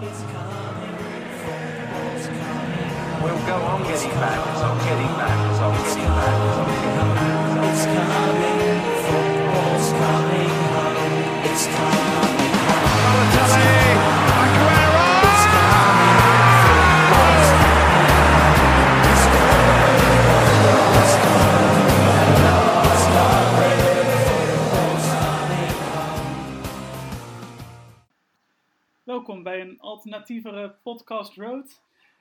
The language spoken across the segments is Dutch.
We'll go on getting back, it's on getting back, it's on getting back, it's on getting back. It's coming, football's coming home. It's coming alternatievere podcast Road.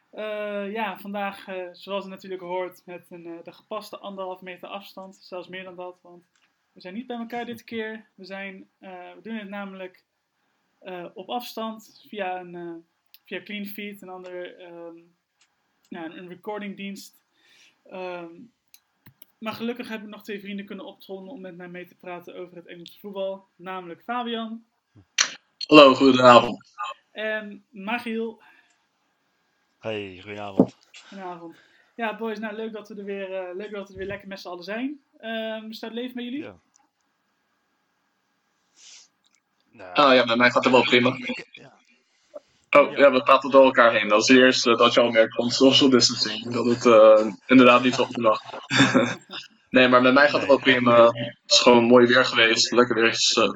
Eh, ja, vandaag, eh, zoals je natuurlijk hoort, met een, eh, de gepaste anderhalf meter afstand. Zelfs meer dan dat, want we zijn niet bij elkaar dit keer. We, zijn, we doen het namelijk op afstand via een via CleanFeed, een andere ehm, een recordingdienst. Ehm, maar gelukkig heb ik nog twee vrienden kunnen optrommelen om met mij mee te praten over het Engelse voetbal. Namelijk Fabian Hallo, goedenavond. En Magiel. Hey, goedenavond. Goedenavond. Ja, boys, nou leuk dat we er weer, eh, leuk dat we er weer lekker met z'n allen zijn. Ehm staat het leven met jullie? Ja. Nou, Ah ja, met mij gaat het wel prima. ja. Oh ja, we praten door elkaar heen. Dat is het eerste dat je al merkt van social distancing. Dat het eh, inderdaad niet zo goed mag. nee, maar met mij gaat het wel prima. Het is gewoon mooi weer geweest. Lekker weer is, eh,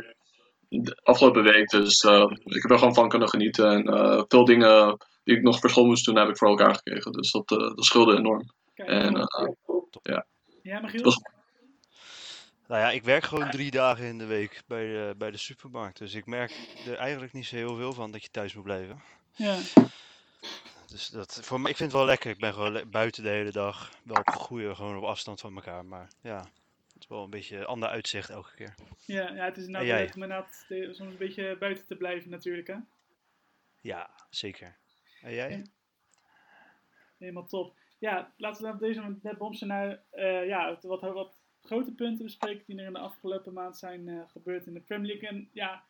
de afgelopen week. Dus eh, ik heb er gewoon van kunnen genieten. En eh, veel dingen die ik nog voor school moest doen, heb ik voor elkaar gekregen. Dus dat, eh, dat scheelde enorm. Kijk, En eh, ja, was- Nou ja, ik werk gewoon drie dagen in de week bij de, bij de supermarkt. Dus ik merk er eigenlijk niet zo heel veel van dat je thuis moet blijven. Ja, Dus dat, voor mij, ik vind het wel lekker. Ik ben gewoon le- buiten de hele dag. Wel op goede, gewoon op afstand van elkaar. Maar ja, is wel een beetje een ander uitzicht elke keer. ja, ja, het is nou leuk om inderdaad soms een beetje buiten te blijven natuurlijk, hè? Ja, zeker. En jij? Ja. Helemaal top. Ja, laten we dan op deze moment net bomsen naar eh, ja, wat, wat grote punten bespreken die er in de afgelopen maand zijn eh, gebeurd in de Premier League. En ja,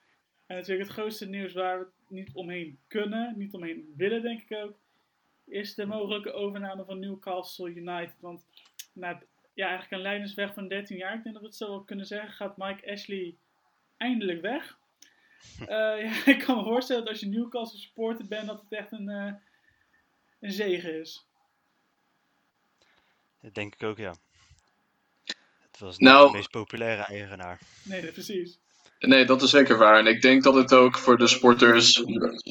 en natuurlijk het grootste nieuws waar we niet omheen kunnen, niet omheen willen denk ik ook, is de mogelijke overname van Newcastle United. Want na ja, eigenlijk een leidersweg van 13 jaar, ik denk dat we het zo wel kunnen zeggen, gaat Mike Ashley eindelijk weg. Eh, ja, ik kan me voorstellen dat als je Newcastle supporter bent, dat het echt een, eh, een zegen is. Dat denk ik ook, ja. Het was niet Nou- de meest populaire eigenaar. Nee, precies. Nee, dat is zeker waar. En ik denk dat het ook voor de sporters,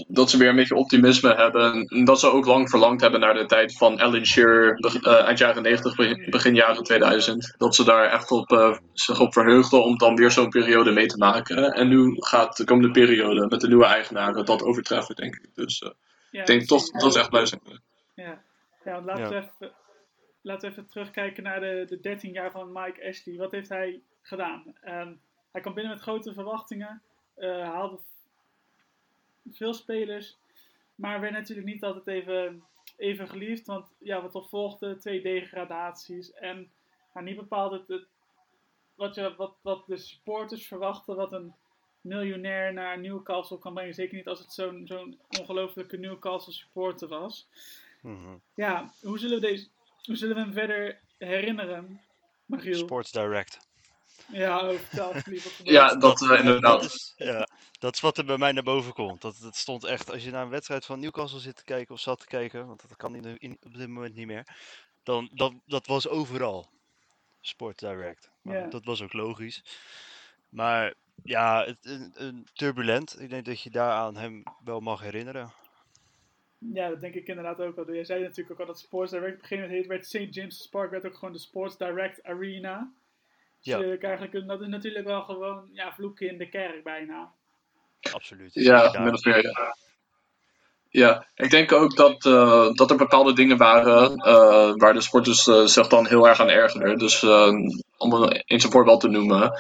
dat ze weer een beetje optimisme hebben. En dat ze ook lang verlangd hebben naar de tijd van Alan Shearer, eh, eind jaren 90, begin, begin jaren 2000. Dat ze daar echt op, eh, zich op verheugden om dan weer zo'n periode mee te maken. En nu gaat de komende periode met de nieuwe eigenaren dat overtreffen, denk ik. Dus eh, Ja, ik denk toch dat is echt blij zijn. Ja, ja want laten, Ja. We even, laten we even terugkijken naar de, de 13 jaar van Mike Ashley. Wat heeft hij gedaan? Ehm, hij kwam binnen met grote verwachtingen, eh, haalde veel spelers, maar werd natuurlijk niet altijd even, even geliefd. Want ja, wat er volgde, twee degradaties en maar niet bepaald het, het- wat, je, wat, wat de supporters verwachten, wat een miljonair naar Newcastle kan brengen. Zeker niet als het zo'n zo'n ongelofelijke Newcastle supporter was. Mhm. Ja, hoe zullen we, deze, hoe zullen we hem verder herinneren, Magiel? Sports Direct. Ja, oh, vertel alsjeblieft. wat er Ja, dat eh, inderdaad. Dat is, ja, dat is wat er bij mij naar boven komt. Dat, dat stond echt, als je naar een wedstrijd van Newcastle zit te kijken of zat te kijken, want dat kan in, in- op dit moment niet meer, dan dat, dat was overal. Sport Direct. Ja. Dat was ook logisch. Maar ja, het, een, een turbulent. Ik denk dat je daaraan hem wel mag herinneren. Ja, dat denk ik inderdaad ook wel. Jij zei natuurlijk ook al dat Sports Direct op een gegeven moment heet, werd St. James' Park, werd ook gewoon de Sports Direct Arena. Dus Ja. je eigenlijk, dat is natuurlijk wel gewoon ja, vloeken in de kerk bijna. Absoluut. Ja, min of meer, ja. Ja, ik denk ook dat, eh, dat er bepaalde dingen waren eh, waar de sporters eh, zich dan heel erg aan ergeren. Dus eh, om een- eens een voorbeeld te noemen.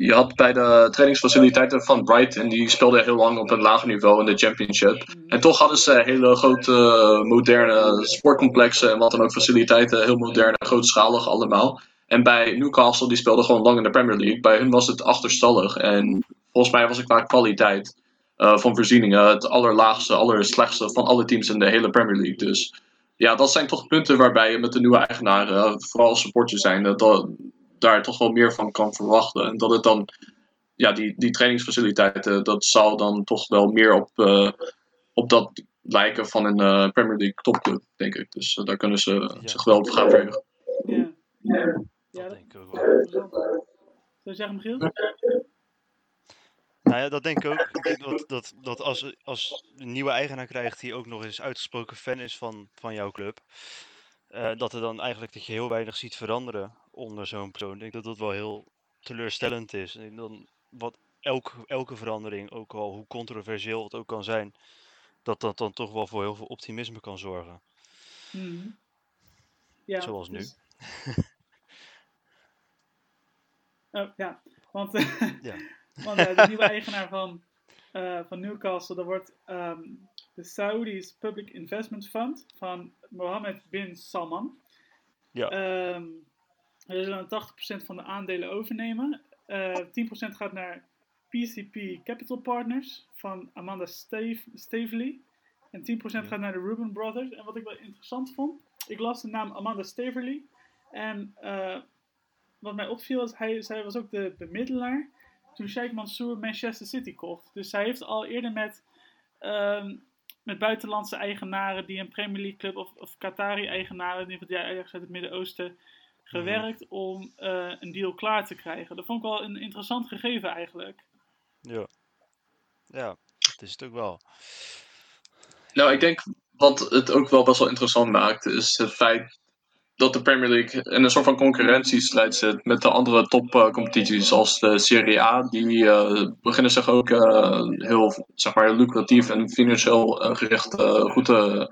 Je had bij de trainingsfaciliteiten van Brighton, die speelden heel lang op een lager niveau in de championship. En toch hadden ze hele grote, eh, moderne sportcomplexen en wat dan ook faciliteiten, heel modern en grootschalig allemaal. En bij Newcastle, die speelde gewoon lang in de Premier League, bij hun was het achterstallig. En volgens mij was het qua kwaliteit eh, van voorzieningen het allerlaagste, allerslechtste van alle teams in de hele Premier League. Dus ja, dat zijn toch punten waarbij je met de nieuwe eigenaren, eh, vooral als supporter zijn, dat, daar toch wel meer van kan verwachten. En dat het dan, ja, die, die trainingsfaciliteiten, dat zal dan toch wel meer op, eh, op dat lijken van een eh, Premier League topclub, denk ik. Dus eh, daar kunnen ze Ja. zich wel op gaan verheugen. Ja. Ja, Dat dat denk ik ook is wel. Zou je zeggen, Michiel? Nou ja, dat denk ik ook. Ik denk dat, dat, dat als, als een nieuwe eigenaar krijgt die ook nog eens uitgesproken fan is van, van jouw club, eh, dat er dan eigenlijk dat je heel weinig ziet veranderen onder zo'n persoon. Ik denk dat dat wel heel teleurstellend is. En dan wat elke, elke verandering, ook al hoe controversieel het ook kan zijn, dat dat dan toch wel voor heel veel optimisme kan zorgen. Mhm. Ja, Zoals nu. dus- Oh, ja, want, Ja. want eh, de nieuwe eigenaar van, eh, van Newcastle, dat wordt ehm, de Saudi's Public Investment Fund van Mohammed bin Salman. Ja. Ehm, we zullen 80% van de aandelen overnemen. Eh 10% gaat naar PCP Capital Partners van Amanda Stave- Staveley. En 10% gaat naar de Rubin Brothers. En wat ik wel interessant vond, ik las de naam Amanda Staveley. En eh, wat mij opviel is, hij, zij was ook de bemiddelaar toen Sheikh Mansour Manchester City kocht. Dus zij heeft al eerder met, ehm, met buitenlandse eigenaren die een Premier League club of, of Qatari-eigenaren, in ieder geval die ergens uit het Midden-Oosten, gewerkt om eh, een deal klaar te krijgen. Dat vond ik wel een interessant gegeven eigenlijk. Ja. Ja, dat is het ook wel. Nou, ik denk wat het ook wel best wel interessant maakt, is het feit dat de Premier League in een soort van concurrentiestrijd zit met de andere topcompetities, zoals de Serie A. Die eh, beginnen zich ook eh, heel zeg maar, lucratief en financieel gericht eh, goed te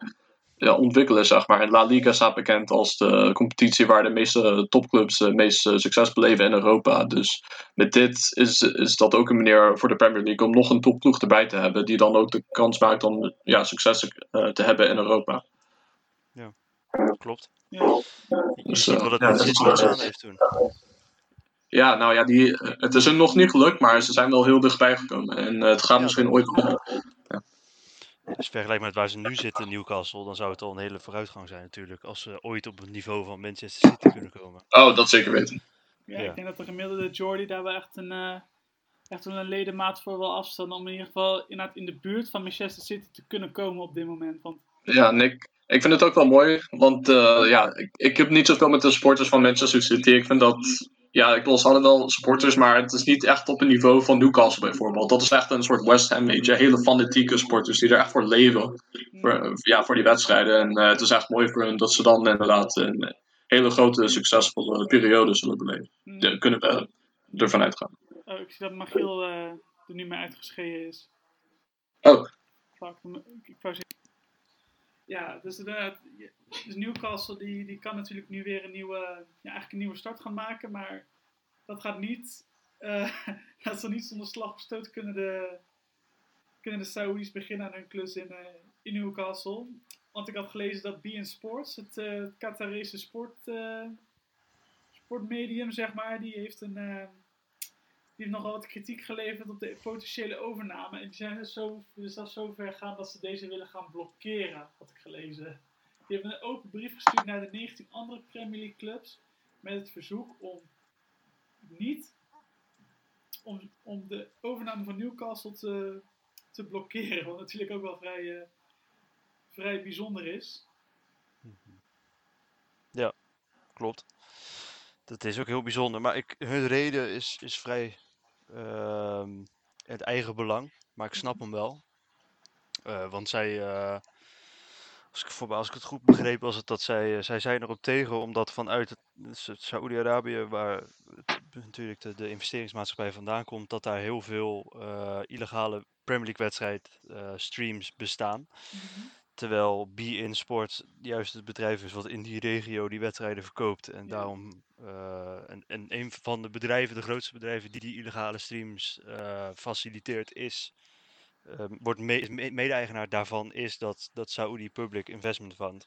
ja, ontwikkelen. Zeg maar. En La Liga staat bekend als de competitie waar de meeste topclubs het meeste succes beleven in Europa. Dus met dit is, is dat ook een manier voor de Premier League om nog een topploeg erbij te hebben, die dan ook de kans maakt om ja, succes eh, te hebben in Europa. Klopt. Ja, Dus, eh, wat het ja, dat heeft toen. Ja, nou ja, die, het is hem nog niet gelukt, maar ze zijn wel heel dichtbij gekomen. En eh, het gaat Ja, misschien ooit nog. Als je vergelijkt met waar ze nu zitten, Newcastle, dan zou het al een hele vooruitgang zijn natuurlijk. Als ze ooit op het niveau van Manchester City kunnen komen. Oh, dat zeker weten. ja, Ja. ik denk dat de gemiddelde Jordy daar wel echt een, eh, echt een ledemaat voor wil afstaan om in ieder geval inderdaad in de buurt van Manchester City te kunnen komen op dit moment. Want Ja, Nick, ik vind het ook wel mooi, want eh, ja, ik, ik heb niet zoveel met de supporters van Manchester City. Ik vind dat, ja, ik bedoel, ze hadden wel supporters, maar het is niet echt op een niveau van Newcastle bijvoorbeeld. Dat is echt een soort West Ham, weet je, hele fanatieke supporters die er echt voor leven, voor, ja, voor die wedstrijden. En eh, het is echt mooi voor hen dat ze dan inderdaad een hele grote, succesvolle periode zullen beleven. hm, Daar kunnen we ervan uitgaan. oh, ik zie dat Magiel eh, er nu mee uitgeschreven is. Oh. Fuck, ik, ik wou zeggen- Ja, dus dus Newcastle die, die kan natuurlijk nu weer een nieuwe, ja, eigenlijk een nieuwe start gaan maken, maar dat gaat niet, eh, dat zal niet zonder slag of stoot kunnen de, kunnen de Saudis beginnen aan hun klus in, eh, in Newcastle. Want ik had gelezen dat BN Sports, het uh, Qatarese sport, sportmedium, zeg maar, die heeft een, die heeft nogal wat kritiek geleverd op de potentiële overname. En die zijn dus, zo, dus zelfs zo ver gaan dat ze deze willen gaan blokkeren, had ik gelezen. Die hebben een open brief gestuurd naar de 19 andere Premier League clubs met het verzoek om niet om, de overname van Newcastle te, te blokkeren. Wat natuurlijk ook wel vrij, eh, vrij bijzonder is. Klopt. Dat is ook heel bijzonder. Maar ik, hun reden is, is vrij het eigen belang. Maar ik snap hem wel. Eh, want zij, eh, als, ik, voor, als ik het goed begreep, was het dat zij, eh, zij zijn erop tegen. Omdat vanuit dus Saoedi-Arabië, waar natuurlijk de, de investeringsmaatschappij vandaan komt, dat daar heel veel illegale Premier League wedstrijd streams bestaan. Terwijl B-In Sport juist het bedrijf is wat in die regio die wedstrijden verkoopt. En Ja. daarom eh, en, en een van de bedrijven, de grootste bedrijven die die illegale streams eh, faciliteert, is. ehm, wordt me- me- mede-eigenaar daarvan is dat, dat Saudi Public Investment Fund.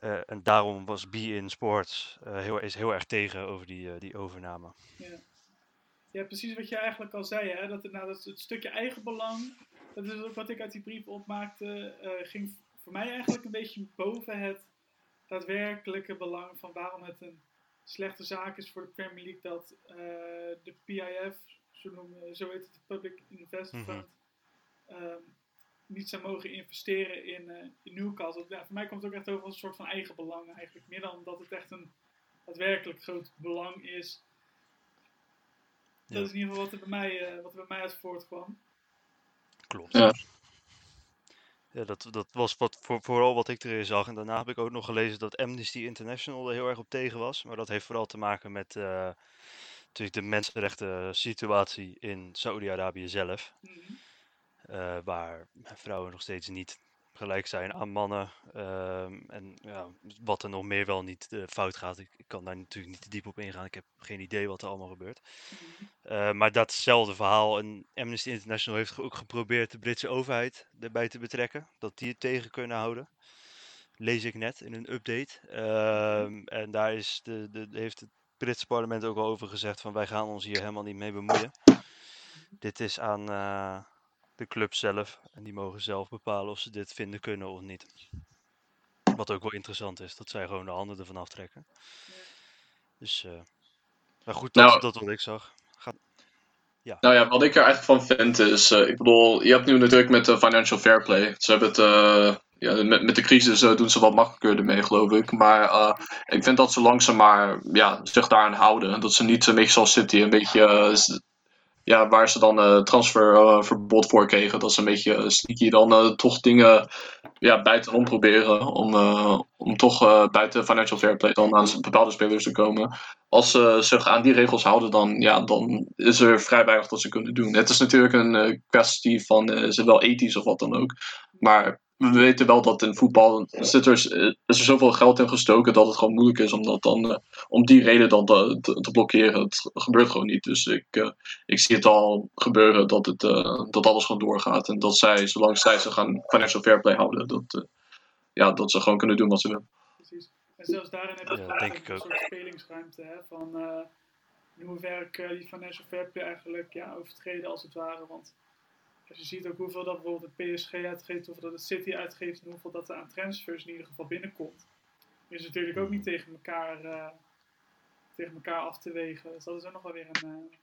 Eh, en daarom was B-In Sport eh, heel, is heel erg tegen over die, die overname. Ja. ja, precies wat je eigenlijk al zei. Hè? Dat, het, nou, dat het stukje eigenbelang, dat is ook wat ik uit die brief opmaakte, ging voor mij eigenlijk een beetje boven het daadwerkelijke belang van waarom het een slechte zaak is voor de Premier League dat eh, de PIF, zo, noemen, zo heet het, de Public Investment Mhm. Fund, ehm, niet zou mogen investeren in, eh, in Newcastle. Ja, voor mij komt het ook echt over als een soort van eigen belang eigenlijk. Meer dan dat het echt een daadwerkelijk groot belang is. Dat Ja. is in ieder geval wat er bij mij, eh, wat er bij mij uit voortkwam. Klopt. Ja. Ja, dat, dat was wat, voor, vooral wat ik erin zag. En daarna heb ik ook nog gelezen dat Amnesty International er heel erg op tegen was. Maar dat heeft vooral te maken met eh, natuurlijk de mensenrechten situatie in Saoedi-Arabië zelf. Mhm. eh, waar vrouwen nog steeds niet gelijk zijn aan mannen. ehm, en ja, wat er nog meer wel niet eh, fout gaat. Ik, ik kan daar natuurlijk niet te diep op ingaan. Ik heb geen idee wat er allemaal gebeurt. Mhm. Eh, maar datzelfde verhaal. En Amnesty International heeft ook geprobeerd de Britse overheid erbij te betrekken. Dat die het tegen kunnen houden. Lees ik net in een update. Ehm, en daar is de, de, heeft het Britse parlement ook al over gezegd van wij gaan ons hier helemaal niet mee bemoeien. Dit is aan eh, de club zelf. En die mogen zelf bepalen of ze dit vinden kunnen of niet. Wat ook wel interessant is, dat zij gewoon de handen ervan aftrekken. Dus, eh maar goed, dat, Nou- dat wat ik zag. Nou ja, wat ik er eigenlijk van vind is, eh, ik bedoel, je hebt nu natuurlijk met de financial fair play. Ze hebben het, eh, ja, met, met de crisis eh, doen ze wat makkelijker ermee, geloof ik. Maar eh, ik vind dat ze langzaam maar ja, zich daaraan houden. Dat ze niet een beetje zoals City, een beetje, eh, ja, waar ze dan eh transferverbod voor kregen. Dat ze een beetje eh, sneaky dan eh, toch dingen ja, buitenom proberen. Om, om toch buiten financial fair play dan aan bepaalde spelers te komen als ze zich aan die regels houden, dan, ja, dan is er vrij weinig dat ze kunnen doen. Het is natuurlijk een kwestie van, is het wel ethisch of wat dan ook. Maar we weten wel dat in voetbal zit er, eh, is er zoveel geld in gestoken dat het gewoon moeilijk is om dat dan, eh, om die reden dan te, te, te blokkeren. Het gebeurt gewoon niet. Dus ik, eh, ik zie het al gebeuren dat, het, eh, dat alles gewoon doorgaat. En dat zij, zolang zij zich aan financial fair play houden, dat, eh, ja, dat ze gewoon kunnen doen wat ze willen. Precies. En zelfs daarin heb je Ja, denk ik een ook. soort spelingsruimte. Hè, van eh, in hoeverre kun je die financial fair play eigenlijk ja, overtreden als het ware. Want als je ziet ook hoeveel dat bijvoorbeeld de PSG uitgeeft, hoeveel dat de City uitgeeft en hoeveel dat er aan transfers in ieder geval binnenkomt. Is natuurlijk ook niet tegen elkaar, eh, tegen elkaar af te wegen. Dus dat is ook nog wel weer een, eh,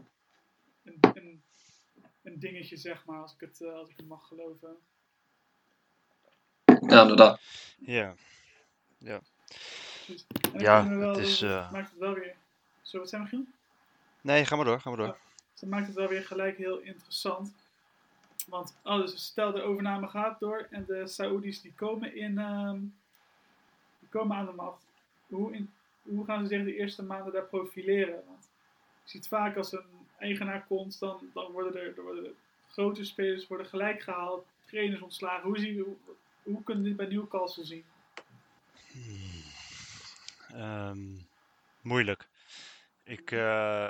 een, een, een dingetje, zeg maar, als ik het, eh, als ik het mag geloven. Ja, inderdaad. Ja, Ja, we wel, het is, dat eh, maakt het wel weer. Zullen we wat zeggen, Michiel? nee, ga maar door, ga maar door. Dus dat maakt het wel weer gelijk heel interessant. Want oh, stel de overname gaat door en de Saoedi's die komen, in, ehm, die komen aan de macht. Hoe, in, hoe gaan ze zich de eerste maanden daar profileren? Want je ziet vaak als een eigenaar komt, dan, dan worden er, er worden grote spelers worden gelijk gehaald, trainers ontslagen. Hoe, zie hoe, hoe kunnen we dit bij Newcastle zien? Ehm, moeilijk. Ik, eh,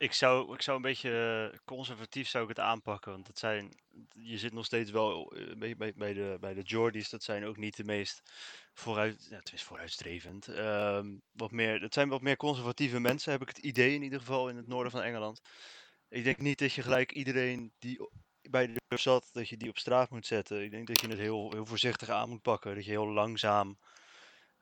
ik, zou, ik zou een beetje eh, conservatief zou ik het aanpakken. Want het zijn, je zit nog steeds wel eh, bij, bij, de, bij de Geordies. Dat zijn ook niet de meest vooruit, ja, is vooruitstrevend. Ehm, wat meer, het zijn wat meer conservatieve mensen, heb ik het idee in ieder geval in het noorden van Engeland. Ik denk niet dat je gelijk iedereen die bij de club zat, dat je die op straat moet zetten. Ik denk dat je het heel, heel voorzichtig aan moet pakken. Dat je heel langzaam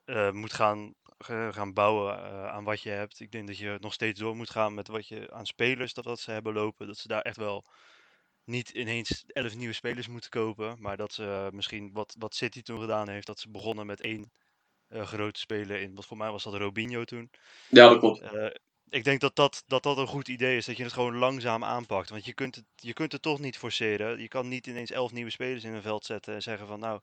eh, moet gaan, gaan bouwen eh, aan wat je hebt. Ik denk dat je nog steeds door moet gaan met wat je aan spelers dat, wat ze hebben lopen. Dat ze daar echt wel niet ineens elf nieuwe spelers moeten kopen. Maar dat ze eh, misschien wat, wat City toen gedaan heeft. Dat ze begonnen met één eh, grote speler in. Wat voor mij was dat Robinho toen. Ja, dat klopt. Ik denk dat dat, dat dat een goed idee is. Dat je het gewoon langzaam aanpakt. Want je kunt het, je kunt het toch niet forceren. Je kan niet ineens elf nieuwe spelers in een veld zetten en zeggen van nou,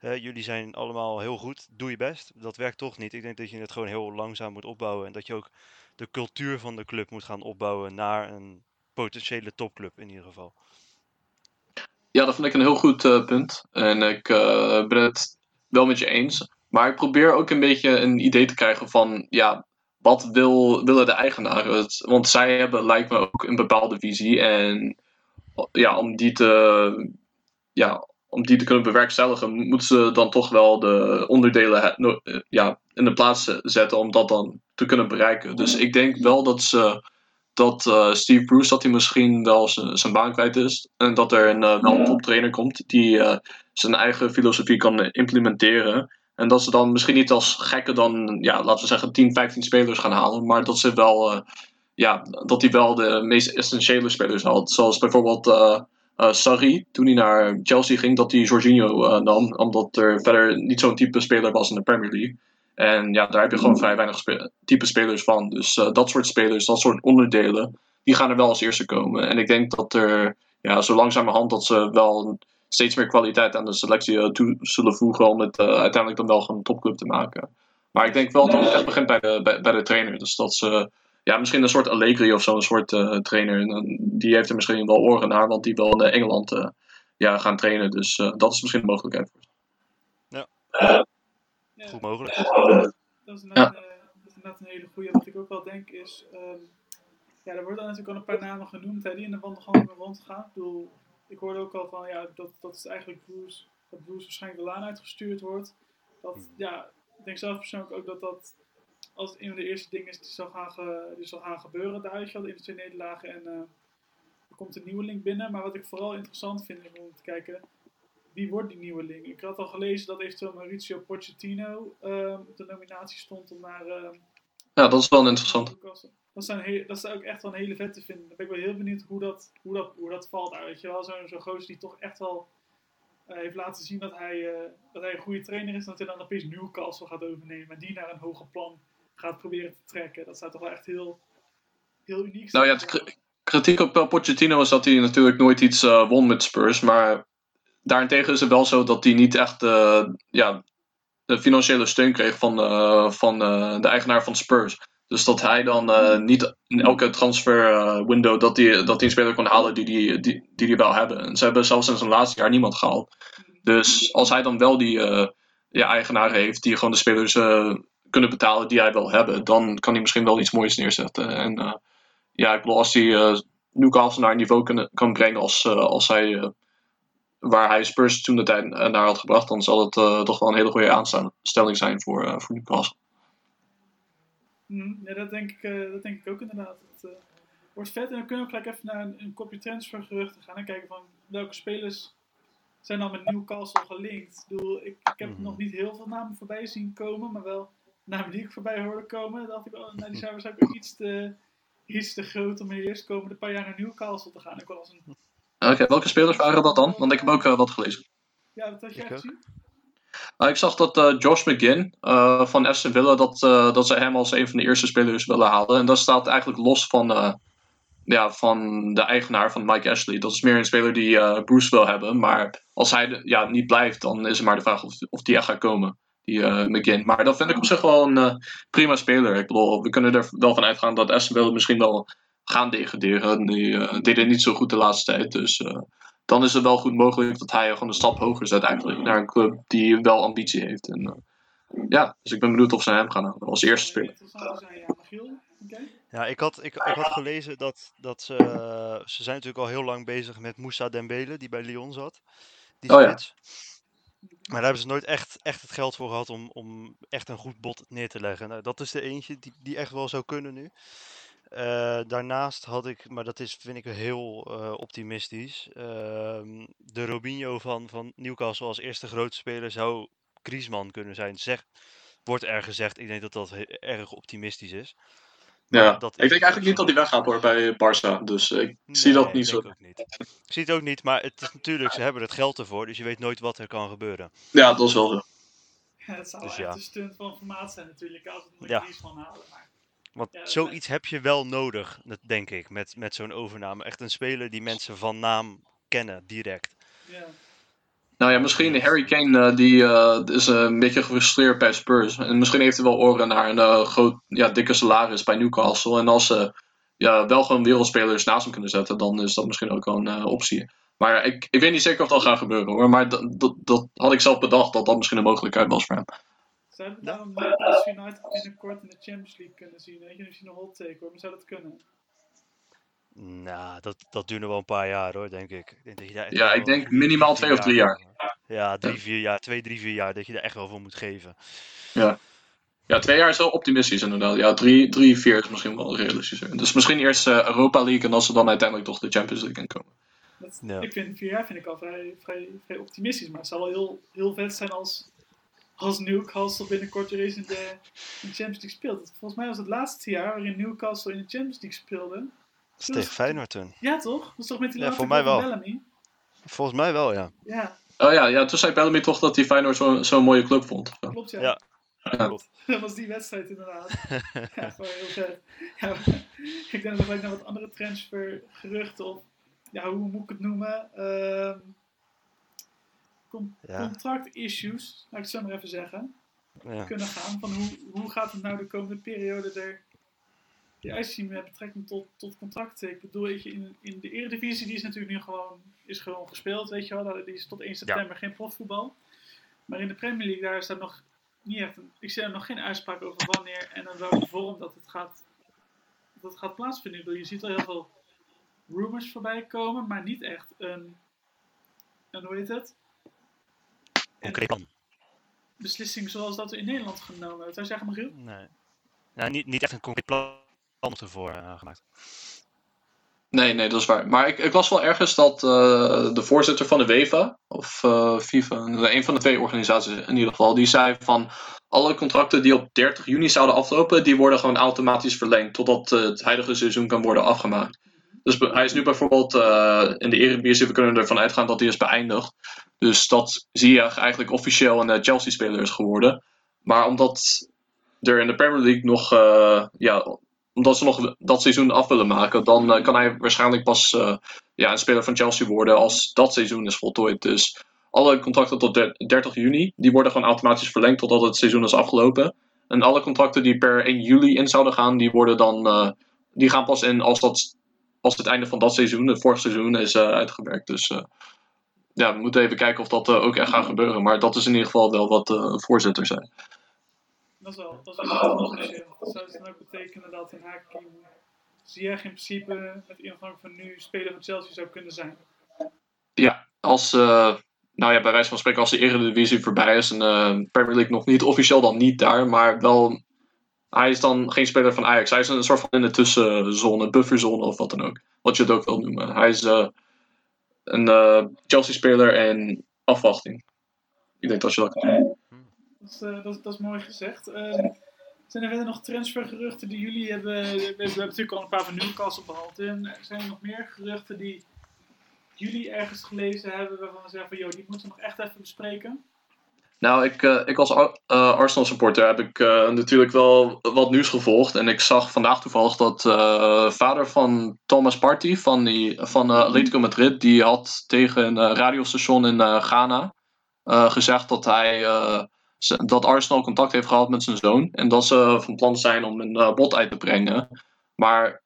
jullie zijn allemaal heel goed. Doe je best. Dat werkt toch niet. Ik denk dat je het gewoon heel langzaam moet opbouwen. En dat je ook de cultuur van de club moet gaan opbouwen naar een potentiële topclub in ieder geval. Ja, dat vind ik een heel goed eh, punt. En ik eh, ben het wel met je eens. Maar ik probeer ook een beetje een idee te krijgen van, ja, wat wil, willen de eigenaren? Want zij hebben, lijkt me, ook een bepaalde visie. En ja, om die te, ja, om die te kunnen bewerkstelligen, moeten ze dan toch wel de onderdelen eh, ja, in de plaats zetten om dat dan te kunnen bereiken. Dus ik denk wel dat ze dat eh, Steve Bruce dat hij misschien wel zijn baan kwijt is. En dat er een, eh, wel toptrainer komt die zijn eigen filosofie kan implementeren. En dat ze dan misschien niet als gekken dan, ja, laten we zeggen, 10, 15 spelers gaan halen. Maar dat ze wel, ja, dat hij wel de meest essentiële spelers haalt. Zoals bijvoorbeeld eh Sarri, toen hij naar Chelsea ging, dat hij Jorginho eh, nam. Omdat er verder niet zo'n type speler was in de Premier League. En ja, daar heb je gewoon vrij weinig spe- type spelers van. Dus eh, dat soort spelers, dat soort onderdelen, die gaan er wel als eerste komen. En ik denk dat er ja, zo langzamerhand dat ze wel steeds meer kwaliteit aan de selectie toe zullen voegen om het uiteindelijk dan wel gewoon een topclub te maken. Maar ik denk wel dat het echt begint bij de, bij, bij de trainer. Dus dat ze ja, misschien een soort Allegri of zo, een soort eh, trainer. En, die heeft er misschien wel oren naar, want die wil in Engeland eh, ja, gaan trainen. Dus eh, dat is misschien een mogelijkheid. Ja, Goed mogelijk. Dat is, inderdaad, eh, dat is inderdaad een hele goede. Wat ik ook wel denk is. ehm, ja, er worden natuurlijk al een paar namen genoemd hè, die in de wandelgangen rondgaan. Ik bedoel, ik hoorde ook al van ja, dat, dat is eigenlijk Bruce, dat Bruce waarschijnlijk de laan uitgestuurd wordt. Dat, ja, ik denk zelf persoonlijk ook dat dat als het een van de eerste dingen is die zal gaan, ge- die zal gaan gebeuren daar, je de eerste twee nederlagen en eh, er komt een nieuwe link binnen. Maar wat ik vooral interessant vind is om te kijken, wie wordt die nieuwe link? Ik had al gelezen dat eventueel Mauricio Pochettino ehm, op de nominatie stond om naar ehm, Ja, dat is wel interessant. Dat zijn, dat zou ik echt wel een hele vette vinden. Dan ben ik wel heel benieuwd hoe dat, hoe dat, hoe dat valt. daar, Weet je wel, zo'n zo'n gozer die toch echt wel eh, heeft laten zien dat hij, eh, dat hij een goede trainer is. En dat hij dan opeens Newcastle gaat overnemen. En die naar een hoger plan gaat proberen te trekken. Dat zou toch wel echt heel, heel uniek zijn. Nou ja, de kri- kritiek op Pochettino is dat hij natuurlijk nooit iets eh, won met Spurs. Maar daarentegen is het wel zo dat hij niet echt eh, ja, de financiële steun kreeg van, eh, van de eigenaar van Spurs. Dus dat hij dan eh, niet in elke transfer window dat hij, dat hij een speler kon halen die hij die, die, die wil hebben. En ze hebben zelfs in zijn laatste jaar niemand gehaald. Dus als hij dan wel die ja, eigenaar heeft die gewoon de spelers kunnen betalen die hij wil hebben, dan kan hij misschien wel iets moois neerzetten. En eh, ja, ik bedoel, als hij eh, Newcastle naar een niveau kan, kan brengen als, eh, als hij, eh, waar hij Spurs toen de tijd naar had gebracht, dan zal het eh, toch wel een hele goede aanstelling zijn voor, eh, voor Newcastle. Mhm, ja, dat denk, ik, eh, dat denk ik ook inderdaad. Het wordt vet. En dan kunnen we ook gelijk even naar een, een kopje transfergeruchten gaan. En kijken van welke spelers zijn dan met Newcastle gelinkt. Ik, bedoel, ik, ik heb Mhm. nog niet heel veel namen voorbij zien komen. Maar wel namen die ik voorbij hoorde komen. Dacht ik, oh, nou, die zijn waarschijnlijk iets te, iets te groot om in de eerstkomende paar jaar naar Newcastle te gaan. Ik wel als een, Oké, welke spelers waren dat dan? Want ik heb ook eh, wat gelezen. ja, wat had jij gezien? Nou, ik zag dat eh, Josh McGinn eh, van Aston Villa, dat, eh, dat ze hem als een van de eerste spelers willen halen. En dat staat eigenlijk los van, eh, ja, van de eigenaar van Mike Ashley. Dat is meer een speler die eh, Bruce wil hebben. Maar als hij ja, niet blijft, dan is het maar de vraag of, of die echt gaat komen. Die eh, McGinn. Maar dat vind ik op zich wel een eh, prima speler. Ik bedoel, we kunnen er wel van uitgaan dat Aston Villa misschien wel gaan degraderen. Die eh, deden niet zo goed de laatste tijd. Dus dan is het wel goed mogelijk dat hij gewoon een stap hoger zet eigenlijk. Naar een club die wel ambitie heeft. En, ja, dus ik ben benieuwd of ze hem gaan halen als eerste speler. Ja, ik had, ik, ik had gelezen dat, dat ze, ze zijn natuurlijk al heel lang bezig met Moussa Dembele, die bij Lyon zat. Die Oh ja. Maar daar hebben ze nooit echt, echt het geld voor gehad om, om echt een goed bod neer te leggen. Nou, dat is de eentje die, die echt wel zou kunnen nu. Eh, daarnaast had ik, maar dat is, vind ik heel eh, optimistisch. ehm, de Robinho van, van Newcastle als eerste grote speler zou Griezmann kunnen zijn. Zeg, wordt er gezegd. Ik denk dat dat erg optimistisch is. Ja, dat ik denk eigenlijk niet dat hij weggaat hoor bij Barça. Dus ik zie dat niet ik zo. denk ook niet. Ik zie het ook niet, maar het is natuurlijk, ze hebben het geld ervoor, dus je weet nooit wat er kan gebeuren. Ja, dat is wel zo. Ja, het zou Dus wel echt ja. een stunt van formaat zijn natuurlijk. Als het een Ja. van halen. Maar Want Ja, zoiets heb je wel nodig, dat denk ik, met, met zo'n overname. Echt een speler die mensen van naam kennen, direct. ja. Nou ja, misschien Harry Kane eh, die eh, is eh, een beetje gefrustreerd bij Spurs. En misschien heeft hij wel oren naar een groot, ja, dikke salaris bij Newcastle. En als ze ja, wel gewoon wereldspelers naast hem kunnen zetten, dan is dat misschien ook wel een optie. Maar ik, ik weet niet zeker of dat gaat gebeuren hoor. Maar dat, dat, had ik zelf bedacht dat dat misschien een mogelijkheid was voor hem. Zouden we Newcastle United binnenkort in de Champions League kunnen zien? Weet je, misschien een hot take hoor, maar zou dat kunnen? Nou, dat, dat duurt nog wel een paar jaar hoor, denk ik. ik, denk dat je daar echt Ja, ik denk minimaal twee of drie jaar. Ja, drie, vier jaar, twee, drie, vier jaar, dat je daar echt wel voor moet geven. Ja, twee jaar is wel optimistisch inderdaad. Ja, drie, drie vier is misschien wel realistischer. Dus misschien eerst eh, Europa League en als ze dan uiteindelijk toch de Champions League inkomen. Dat, Ja. Ik vind vier jaar vind ik al vrij, vrij, vrij optimistisch, maar het zou wel heel, heel vet zijn als, als Newcastle binnenkort weer eens in de, in de Champions League speelt. Volgens mij was het laatste jaar waarin Newcastle in de Champions League speelde. Dat is tegen Feyenoord toen. Ja toch? Dat was toch met die Ja, laatste voor mij wel. Bellamy? Volgens mij wel, ja. Ja, Oh ja, ja, toen zei Bellamy toch dat hij Feyenoord zo- zo'n mooie club vond. klopt ja. Ja. Ja. Klopt. Dat was die wedstrijd inderdaad. ja, gewoon heel vet. Ja, ik denk dat ik naar wat andere transfergeruchten of ja, hoe moet ik het noemen? Ehm con- Ja. Contract-issues, laat ik het zo maar even zeggen, Ja. kunnen gaan. Van hoe, hoe gaat het nou de komende periode er die uitzien met betrekking tot, tot contracten? Ik bedoel, weet je, in, in de Eredivisie die is natuurlijk nu gewoon, is gewoon gespeeld, weet je wel. Dat- Die is tot 1 september geen profvoetbal. Maar in de Premier League, daar is dat nog niet echt een, ik zie er nog geen uitspraak over wanneer en in welke vorm dat het gaat, dat het gaat plaatsvinden. Ik bedoel, je ziet al heel veel rumors voorbij komen, maar niet echt een, een hoe heet het? Concreet plan. Beslissing zoals dat we in Nederland genomen hebben. Zou je zeggen, Michiel? Nee. Nou, niet, niet echt een concreet plan ervoor eh, gemaakt. Nee, nee, dat is waar. Maar ik, ik las wel ergens dat eh, de voorzitter van de WEVA, of eh, FIFA, een van de twee organisaties in ieder geval, die zei van alle contracten die op 30 juni zouden aflopen, die worden gewoon automatisch verlengd totdat het huidige seizoen kan worden afgemaakt. Dus hij is nu bijvoorbeeld in de Eredivisie, we kunnen ervan uitgaan dat hij is beëindigd. Dus dat zie je eigenlijk officieel een Chelsea-speler is geworden. Maar omdat er in de Premier League nog ja, omdat ze nog dat seizoen af willen maken, dan eh, kan hij waarschijnlijk pas eh, ja, een speler van Chelsea worden als dat seizoen is voltooid. Dus alle contracten tot der- 30 juni, die worden gewoon automatisch verlengd totdat het seizoen is afgelopen. En alle contracten die per 1 juli in zouden gaan, die worden dan eh, die gaan pas in als, dat, als het einde van dat seizoen, het vorige seizoen, is uitgewerkt. Dus ja, we moeten even kijken of dat ook echt gaat gebeuren. Maar dat is in ieder geval wel wat de voorzitter zei. Dat is wel, dat is wel officieel. Dat zou dus dan ook betekenen dat een Hakim Ziyech in principe met ingang van nu speler van Chelsea zou kunnen zijn. Ja, als, eh, nou ja, bij wijze van spreken, als de Eredivisie voorbij is en eh Premier League nog niet, officieel dan niet daar, maar wel, hij is dan geen speler van Ajax. Hij is een soort van in de tussenzone, bufferzone of wat dan ook. Wat je het ook wil noemen. Hij is eh, een eh, Chelsea-speler en afwachting. Ik denk dat je dat kan doen. Eh, dat, dat is mooi gezegd. Ehm, zijn er verder nog transfergeruchten die jullie hebben? We, hebben natuurlijk al een paar van Newcastle behandeld. En zijn er nog meer geruchten die jullie ergens gelezen hebben waarvan we zeggen van joh, die moeten we nog echt even bespreken? Nou, ik, eh, ik als eh, Arsenal supporter heb ik natuurlijk wel wat nieuws gevolgd. En ik zag vandaag toevallig dat vader van Thomas Partey van, die, van Atletico Madrid, die had tegen een radiostation in Ghana gezegd dat hij dat Arsenal contact heeft gehad met zijn zoon. En dat ze van plan zijn om een eh, bod uit te brengen. Maar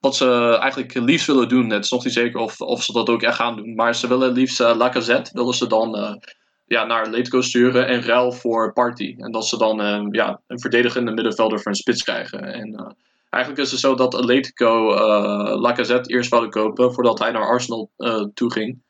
wat ze eigenlijk liefst willen doen, het is nog niet zeker of, of ze dat ook echt gaan doen. Maar ze willen liefst eh, Lacazette, willen ze dan eh, ja, naar Atletico sturen en ruil voor Party. En dat ze dan eh, ja, een verdedigende middenvelder voor een spits krijgen. En eigenlijk is het zo dat Atletico Lacazette eerst wilde kopen voordat hij naar Arsenal toe ging.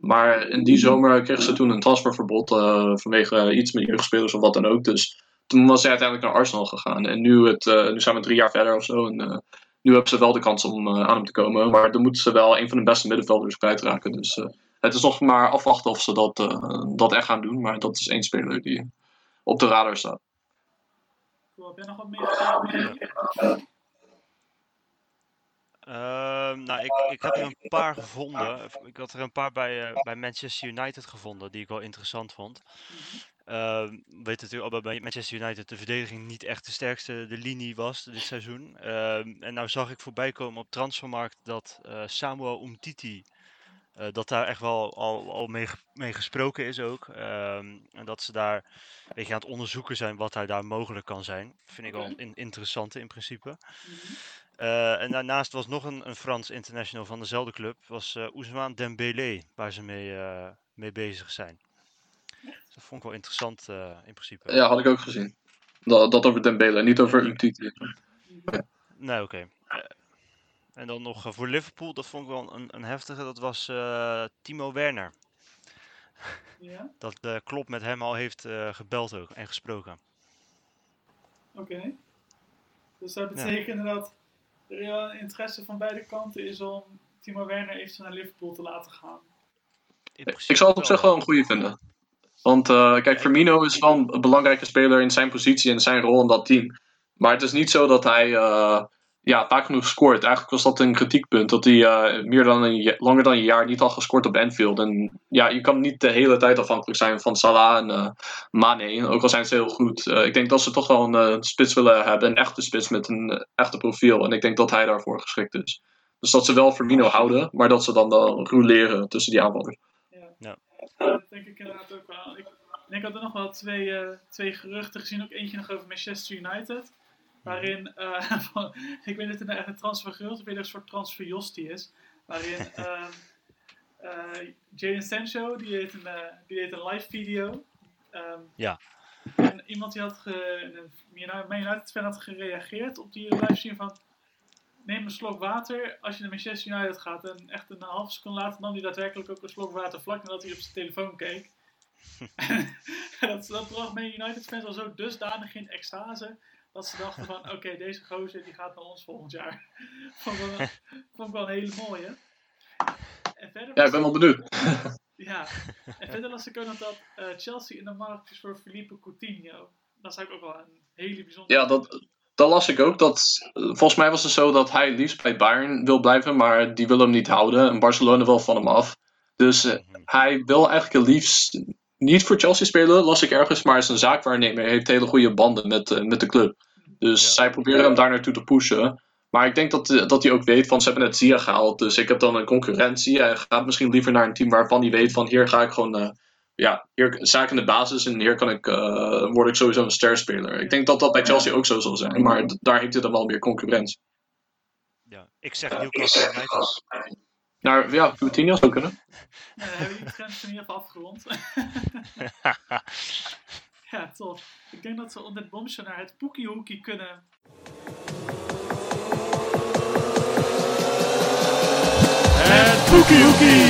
Maar in die zomer kregen ze toen een transferverbod eh, vanwege iets met jeugdspelers of wat dan ook. Dus toen was hij uiteindelijk naar Arsenal gegaan. En nu, het, eh, nu zijn we drie jaar verder of zo. En eh, nu hebben ze wel de kans om aan hem te komen. Maar dan moeten ze wel een van de beste middenvelders kwijtraken. Dus het is nog maar afwachten of ze dat, dat echt gaan doen. Maar dat is één speler die op de radar staat. Cool, heb jij nog wat meer? Ehm, nou, ik, ik heb er een paar gevonden. Ik had er een paar bij, eh, bij Manchester United gevonden die ik wel interessant vond. Ehm, we weten natuurlijk al bij Manchester United de verdediging niet echt de sterkste de linie was dit seizoen. Ehm, en nou zag ik voorbij komen op transfermarkt dat eh, Samuel Umtiti, eh, dat daar echt wel al, al mee, mee gesproken is ook. Ehm, en dat ze daar een beetje aan het onderzoeken zijn wat hij daar mogelijk kan zijn. Vind ik wel een in- interessante in principe. Eh, en daarnaast was nog een, een Frans international van dezelfde club, was eh Ousmane Dembélé, waar ze mee, eh, mee bezig zijn. Dus dat vond ik wel interessant eh, in principe. Ja, had ik ook gezien. Dat, dat over Dembele, niet over Umtiti. Nee, oké. En dan nog voor Liverpool, dat vond ik wel een, een heftige, dat was eh, Timo Werner. Ja, Dat uh, Klopp met hem al heeft eh, gebeld ook en gesproken. oké. Dus dat betekent dat er een interesse van beide kanten is om Timo Werner eventueel naar Liverpool te laten gaan. Ik zou het op zich wel een goede vinden. Want eh, kijk, Firmino is wel een belangrijke speler in zijn positie en zijn rol in dat team. Maar het is niet zo dat hij, eh, ja, vaak genoeg scoort. Eigenlijk was dat een kritiekpunt. Dat hij eh, meer dan een, langer dan een jaar niet had gescoord op Anfield. En ja, je kan niet de hele tijd afhankelijk zijn van Salah en eh Mane. Ook al zijn ze heel goed. Eh, ik denk dat ze toch wel een spits willen hebben. Een echte spits met een echte profiel. En ik denk dat hij daarvoor geschikt is. Dus dat ze wel Firmino houden, maar dat ze dan wel roleren tussen die aanvallers. Ja. Ja. dat denk ik inderdaad ook wel. Ik, en ik had er nog wel twee, eh, twee geruchten gezien. Ook eentje nog over Manchester United. Waarin, eh, van, ik weet niet of het nou echt een transfergerucht of een soort transferjostie is. Waarin ehm eh, Jadon Sancho, die deed een, eh, die deed een live video. Ehm, Ja. En iemand die had, ge, een United- Man United fan had gereageerd op die livestream van... Neem een slok water als je naar Manchester United gaat. En echt een halve seconde later nam hij daadwerkelijk ook een slok water vlak nadat hij op zijn telefoon keek. en dat, dat bracht Man United fans al zo dusdanig in extase. Dat ze dachten van, oké, deze gozer die gaat naar ons volgend jaar. vond, ik wel, vond ik wel een hele mooie. En verder Ja, ik ben wel benieuwd. ja, en verder las ik ook nog dat eh, Chelsea in de markt is voor Felipe Coutinho. Dat is eigenlijk ook wel een hele bijzondere... Ja, dat, dat las ik ook. Dat, volgens mij was het zo dat hij liefst bij Bayern wil blijven, maar die wil hem niet houden. En Barcelona wil van hem af. Dus eh, hij wil eigenlijk het liefst niet voor Chelsea spelen, las ik ergens, maar is een zaakwaarnemer. Hij heeft hele goede banden met, eh, met de club. Dus Ja. zij proberen hem daar naartoe te pushen. Maar ik denk dat, eh, dat hij ook weet van ze hebben net Zia gehaald. Dus ik heb dan een concurrentie. Hij gaat misschien liever naar een team waarvan hij weet van hier ga ik gewoon. eh, ja, hier sta ik in de basis en hier kan ik, eh, word ik sowieso een sterspeler. Ik denk dat dat bij Chelsea ook zo zal zijn. Maar daar heeft hij dan wel meer concurrentie. Ja. Ik zeg Newcastle United. Nou ja, Coutinho zou kunnen. Ja, dan hebben we die trends in ieder geval afgerond. ja, tof. Ik denk dat we onder het bomsje naar het Poekie Hoekie kunnen. Het Poekie Hoekie.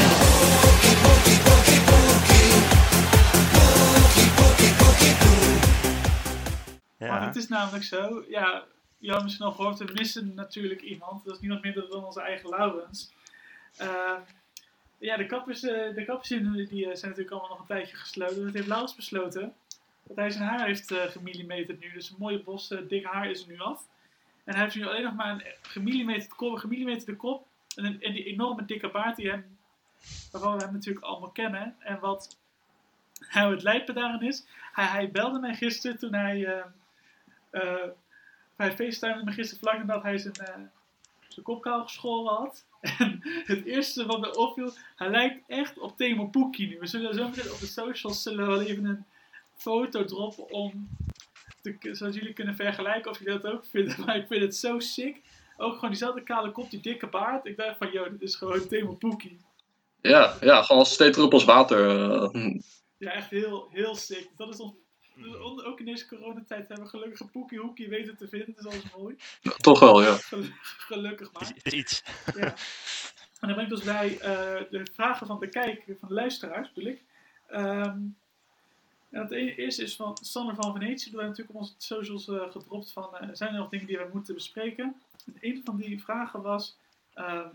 Maar Ja. het is namelijk zo, ja, je had misschien al gehoord, we missen natuurlijk iemand. Dat is niemand minder dan onze eigen Laurens. Eh, ja, de kappers, eh, de kappers die, die eh, zijn natuurlijk allemaal nog een tijdje gesloten. Dat heeft Laurens besloten dat hij zijn haar heeft uh, gemillimeterd nu. Dus een mooie bos uh, dik haar is er nu af. En hij heeft nu alleen nog maar een gemillimeterd kop, gemillimeterde kop. En, een, en die enorme dikke baard die hem, waarvan we hem natuurlijk allemaal kennen. En wat nou het lijpen daarin is, hij, hij belde mij gisteren toen hij... eh, uh, hij me gisteren vlak nadat hij zijn, uh, zijn kop kaal geschoren had. En het eerste wat me opviel, hij lijkt echt op Temo Poekie nu. We zullen zo meteen op de socials zullen we wel even een foto droppen om, te, zodat jullie kunnen vergelijken of jullie dat ook vinden. Maar ik vind het zo sick. Ook gewoon diezelfde kale kop, die dikke baard. Ik dacht van, joh, dit is gewoon Temo Poekie. Ja, ja, gewoon als twee druppels water. Uh, ja, echt heel, heel sick. Dat is ons ook in deze coronatijd hebben we gelukkig een poekie hoekie weten te vinden. Dat is alles mooi. Toch wel, ja. Gelukkig maar. Is iets. Ja. En dan ben ik dus bij uh, de vragen van de kijker, van de luisteraars bedoel ik. Um, en het eerste is van Sander van Venetië. We hebben natuurlijk op onze socials uh, gedropt van, uh, zijn er nog dingen die we moeten bespreken? En een van die vragen was, uh,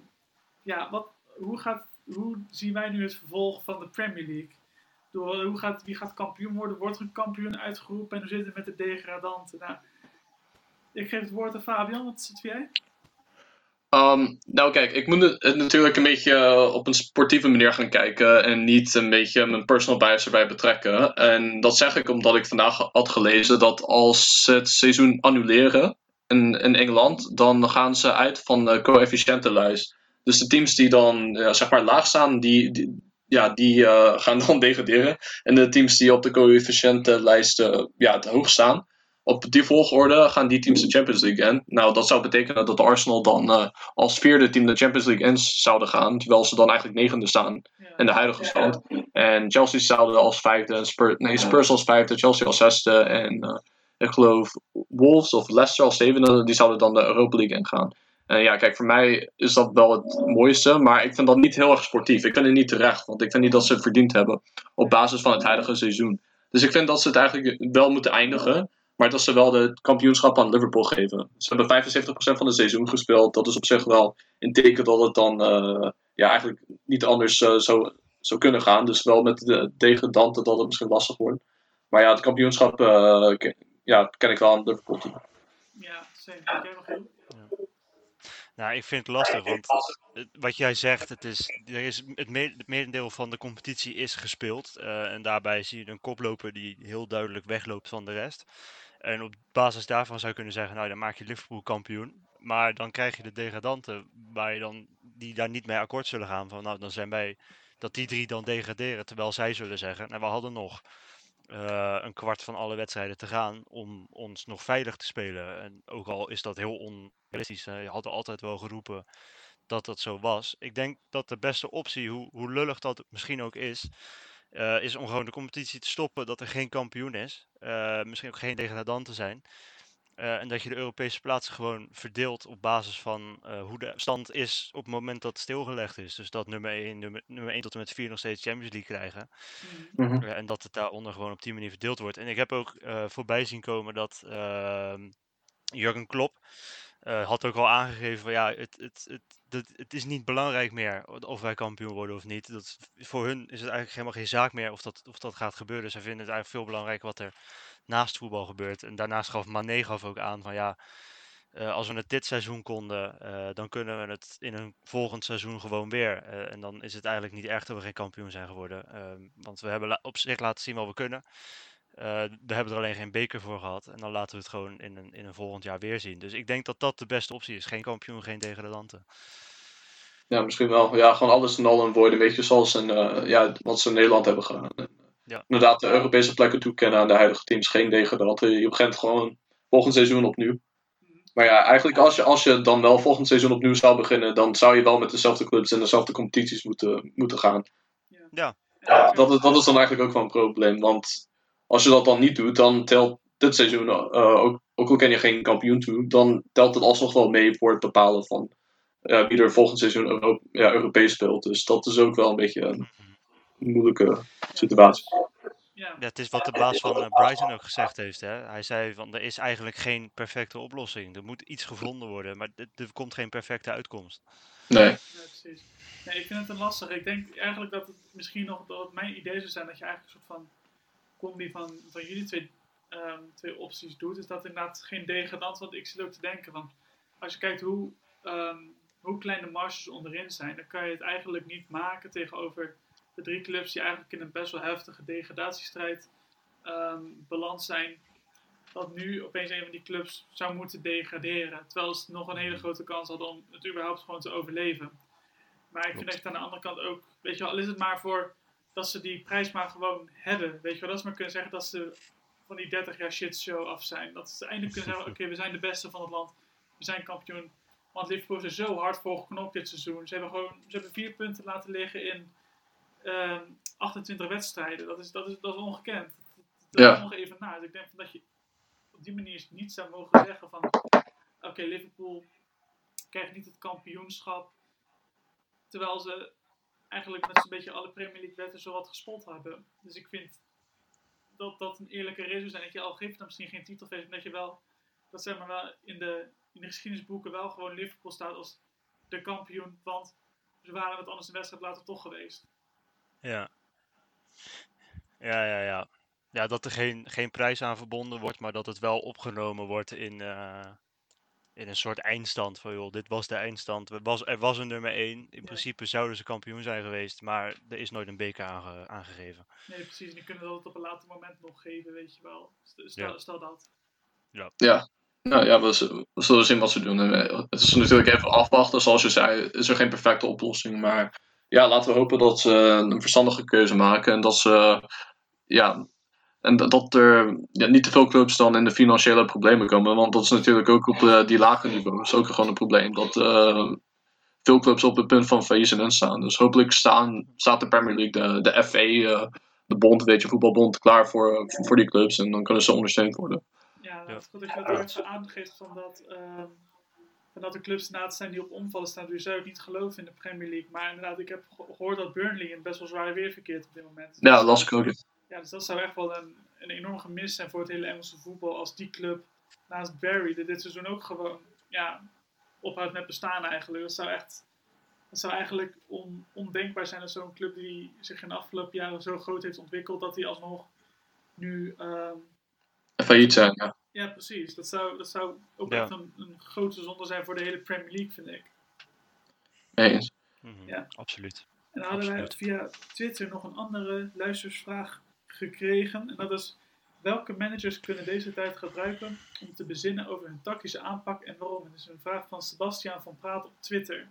ja, wat, hoe, gaat, hoe zien wij nu het vervolg van de Premier League? Door, hoe gaat, wie gaat kampioen worden? Wordt er een kampioen uitgeroepen? En hoe zit het met de degradanten? Nou, ik geef het woord aan Fabian. Wat zit jij? Um, nou kijk, ik moet het natuurlijk een beetje uh, op een sportieve manier gaan kijken en niet een beetje mijn personal bias erbij betrekken. En dat zeg ik omdat ik vandaag had gelezen dat als ze het seizoen annuleren in, in Engeland, dan gaan ze uit van de coëfficiëntenlijst. Dus de teams die dan ja, zeg maar laag staan, die, die ja, die uh, gaan dan degraderen. En de teams die op de coëfficiëntenlijst uh, ja, het hoog staan, op die volgorde gaan die teams de Champions League in. Nou, dat zou betekenen dat de Arsenal dan uh, als vierde team de Champions League in zouden gaan. Terwijl ze dan eigenlijk negende staan Ja. in de huidige stand. En Chelsea zouden als vijfde, en Spurs, nee, Spurs als vijfde, Chelsea als zesde. En uh, ik geloof Wolves of Leicester als zevende, die zouden dan de Europa League ingaan. En ja, kijk, voor mij is dat wel het mooiste, maar ik vind dat niet heel erg sportief. Ik vind het niet terecht, want ik vind niet dat ze het verdiend hebben op basis van het huidige seizoen. Dus ik vind dat ze het eigenlijk wel moeten eindigen, maar dat ze wel de kampioenschap aan Liverpool geven. Ze hebben 75% van het seizoen gespeeld. Dat is op zich wel een teken dat het dan uh, ja, eigenlijk niet anders uh, zou, kunnen gaan. Dus wel met de degradanten dat het misschien lastig wordt. Maar ja, het kampioenschap ken, ja, ken ik wel aan Liverpool. Ja, zeker. Nou, ik vind het lastig, want wat jij zegt, het, is, er is het merendeel van de competitie is gespeeld. eh, en daarbij zie je een koploper die heel duidelijk wegloopt van de rest. En op basis daarvan zou je kunnen zeggen, nou dan maak je Liverpool kampioen. Maar dan krijg je de degradanten waar je dan, die daar niet mee akkoord zullen gaan. Van nou, dan zijn wij dat die drie dan degraderen. Terwijl zij zullen zeggen, nou we hadden nog eh, een kwart van alle wedstrijden te gaan om ons nog veilig te spelen. En ook al is dat heel onrealistisch, je had altijd wel geroepen dat dat zo was. Ik denk dat de beste optie, hoe, hoe lullig dat misschien ook is, eh, is om gewoon de competitie te stoppen, dat er geen kampioen is. Eh, misschien ook geen degradanten zijn. Eh, en dat je de Europese plaatsen gewoon verdeelt op basis van eh, hoe de stand is op het moment dat het stilgelegd is. Dus dat nummer 1, nummer, nummer 1 tot en met 4 nog steeds Champions League krijgen. Mm. Mhm. Ja, en dat het daaronder gewoon op die manier verdeeld wordt. En ik heb ook eh, voorbij zien komen dat ehm Jurgen Klopp eh, had ook al aangegeven van ja, het, het, het, dat, het is niet belangrijk meer of wij kampioen worden of niet. Dat, voor hun is het eigenlijk helemaal geen zaak meer of dat, of dat gaat gebeuren. Zij vinden het eigenlijk veel belangrijker wat er naast voetbal gebeurt. En daarnaast gaf Mané gaf ook aan van ja, eh, als we het dit seizoen konden, eh, dan kunnen we het in een volgend seizoen gewoon weer. Eh, en dan is het eigenlijk niet erg dat we geen kampioen zijn geworden. Ehm, want we hebben op zich laten zien wat we kunnen. We hebben er alleen geen beker voor gehad. En dan laten we het gewoon in een, in een volgend jaar weer zien. Dus ik denk dat dat de beste optie is. Geen kampioen, geen degradanten. Ja, misschien wel. Ja, gewoon alles en worden, weet je, zoals eh, ja, wat ze in Nederland hebben gedaan. Ja. Inderdaad, de Europese plekken toekennen aan de huidige teams, geen degradanten. Je begint gewoon volgend seizoen opnieuw. Maar ja, eigenlijk als je, als je dan wel volgend seizoen opnieuw zou beginnen, dan zou je wel met dezelfde clubs en dezelfde competities moeten, moeten gaan. Ja, Ja, dat, is, dat is dan eigenlijk ook wel een probleem. Want als je dat dan niet doet, dan telt dit seizoen, eh, ook, ook al ken je geen kampioen toe, dan telt het alsnog wel mee voor het bepalen van eh, wie er volgend seizoen Euro ja, Europees speelt. Dus dat is ook wel een beetje een moeilijke situatie. Ja, het is wat de baas van eh, Brighton ook gezegd heeft. Hè? Hij zei van er is eigenlijk geen perfecte oplossing. Er moet iets gevonden worden, maar er, komt geen perfecte uitkomst. Nee. Ja, precies. Nee, ik vind het een lastig. Ik denk eigenlijk dat het misschien nog dat het mijn idee zou zijn dat je eigenlijk een soort van combi van, van jullie twee, ehm, twee opties doet. Is dat inderdaad geen degradant, want ik zit ook te denken van als je kijkt hoe, ehm, hoe klein de marges onderin zijn, dan kan je het eigenlijk niet maken tegenover de drie clubs die eigenlijk in een best wel heftige degradatiestrijd ehm beland zijn. Dat nu opeens een van die clubs zou moeten degraderen. Terwijl ze nog een hele grote kans hadden om het überhaupt gewoon te overleven. Maar ik vind het aan de andere kant ook, weet je wel, al is het maar voor dat ze die prijs maar gewoon hebben. Weet je wel, dat ze maar kunnen zeggen dat ze van die 30 jaar shitshow af zijn. Dat ze eindelijk kunnen zeggen, oké, we zijn de beste van het land. We zijn kampioen. Want Liverpool is er zo hard voor geknopt dit seizoen. Ze hebben gewoon, ze hebben vier punten laten liggen in ehm 28 wedstrijden. Dat is, dat is, dat is ongekend. Dat Ja. is even na. Dus ik denk dat je op die manier niet zou mogen zeggen van, oké, Liverpool krijgt niet het kampioenschap. Terwijl ze eigenlijk met zo'n beetje alle Premier League wetten zo wat gespot hebben. Dus ik vind dat dat een eerlijke race zijn. Dat je al geeft dan misschien geen titelfeest, maar dat je wel, dat zeg maar wel in de, in de geschiedenisboeken wel gewoon Liverpool staat als de kampioen. Want ze waren het anders een wedstrijd later toch geweest. Ja. Ja, ja, ja. Ja, dat er geen, geen prijs aan verbonden wordt, maar dat het wel opgenomen wordt in, eh, in een soort eindstand. Van joh, dit was de eindstand. Er was, er was een nummer 1. In Ja. principe zouden ze kampioen zijn geweest, maar er is nooit een beker aange- aangegeven. Nee, precies. En die kunnen dat op een later moment nog geven, weet je wel. Stel, stel, Ja. stel dat. Ja. Nou ja, we, we zullen zien wat ze doen. En, eh, Het is natuurlijk even afwachten. Zoals je zei, is er geen perfecte oplossing. Maar ja, laten we hopen dat ze een verstandige keuze maken. En dat ze, ja, en dat- dat er ja, niet te veel clubs dan in de financiële problemen komen. Want dat is natuurlijk ook op die lage niveau. is ook gewoon een probleem. Dat eh, veel clubs op het punt van faillissement staan. Dus hopelijk staan, staat de Premier League, de, de FA, eh, de bond, weet je, voetbalbond, klaar voor, voor, die clubs. En dan kunnen ze ondersteund worden. Ja, het is goed dat je dat even aangeeft van dat, ehm, van dat er clubs inderdaad zijn die op omvallen staan. Dus zou ik niet geloven in de Premier League. Maar inderdaad, ik heb ge- gehoord dat Burnley in best wel zware weer verkeert op dit moment. Ja, Dus, las ik ook. Ja, dus dat zou echt wel een, een enorm gemis zijn voor het hele Engelse voetbal. Als die club naast Barry er dit seizoen ook gewoon ja, ophoudt met bestaan eigenlijk. Dat zou echt... Het zou eigenlijk on, ondenkbaar zijn dat zo'n club die zich in de afgelopen jaren zo groot heeft ontwikkeld, dat die alsnog nu ehm, Failliet zijn, ja. Ja, precies. Dat zou, dat zou ook Ja. echt een, een grote zonde zijn voor de hele Premier League, vind ik. Eens. Mhm, Ja. Absoluut. En dan hadden wij via Twitter nog een andere luistersvraag gekregen. En dat is, welke managers kunnen deze tijd gebruiken om te bezinnen over hun tactische aanpak en waarom? En dat is een vraag van Sebastiaan van Praat op Twitter.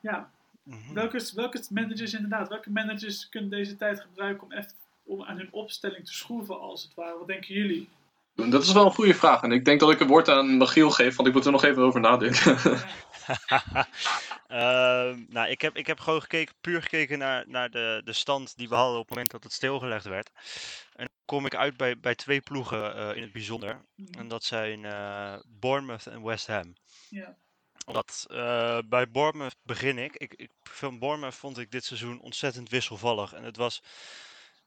Ja, Mhm. welke, welke managers inderdaad, welke managers kunnen deze tijd gebruiken om, echt, om aan hun opstelling te schroeven als het ware? Wat denken jullie? Dat is wel een goede vraag. En ik denk dat ik het woord aan Michiel geef, want ik moet er nog even over nadenken. Ehm, nou, ik heb, ik heb gewoon gekeken, puur gekeken naar, naar de, de stand die we hadden op het moment dat het stilgelegd werd. En dan kom ik uit bij, bij twee ploegen eh, in het bijzonder. En dat zijn eh, Bournemouth en West Ham. Ja, Omdat eh, bij Bournemouth begin ik. ik, ik. Van Bournemouth vond ik dit seizoen ontzettend wisselvallig. En het was.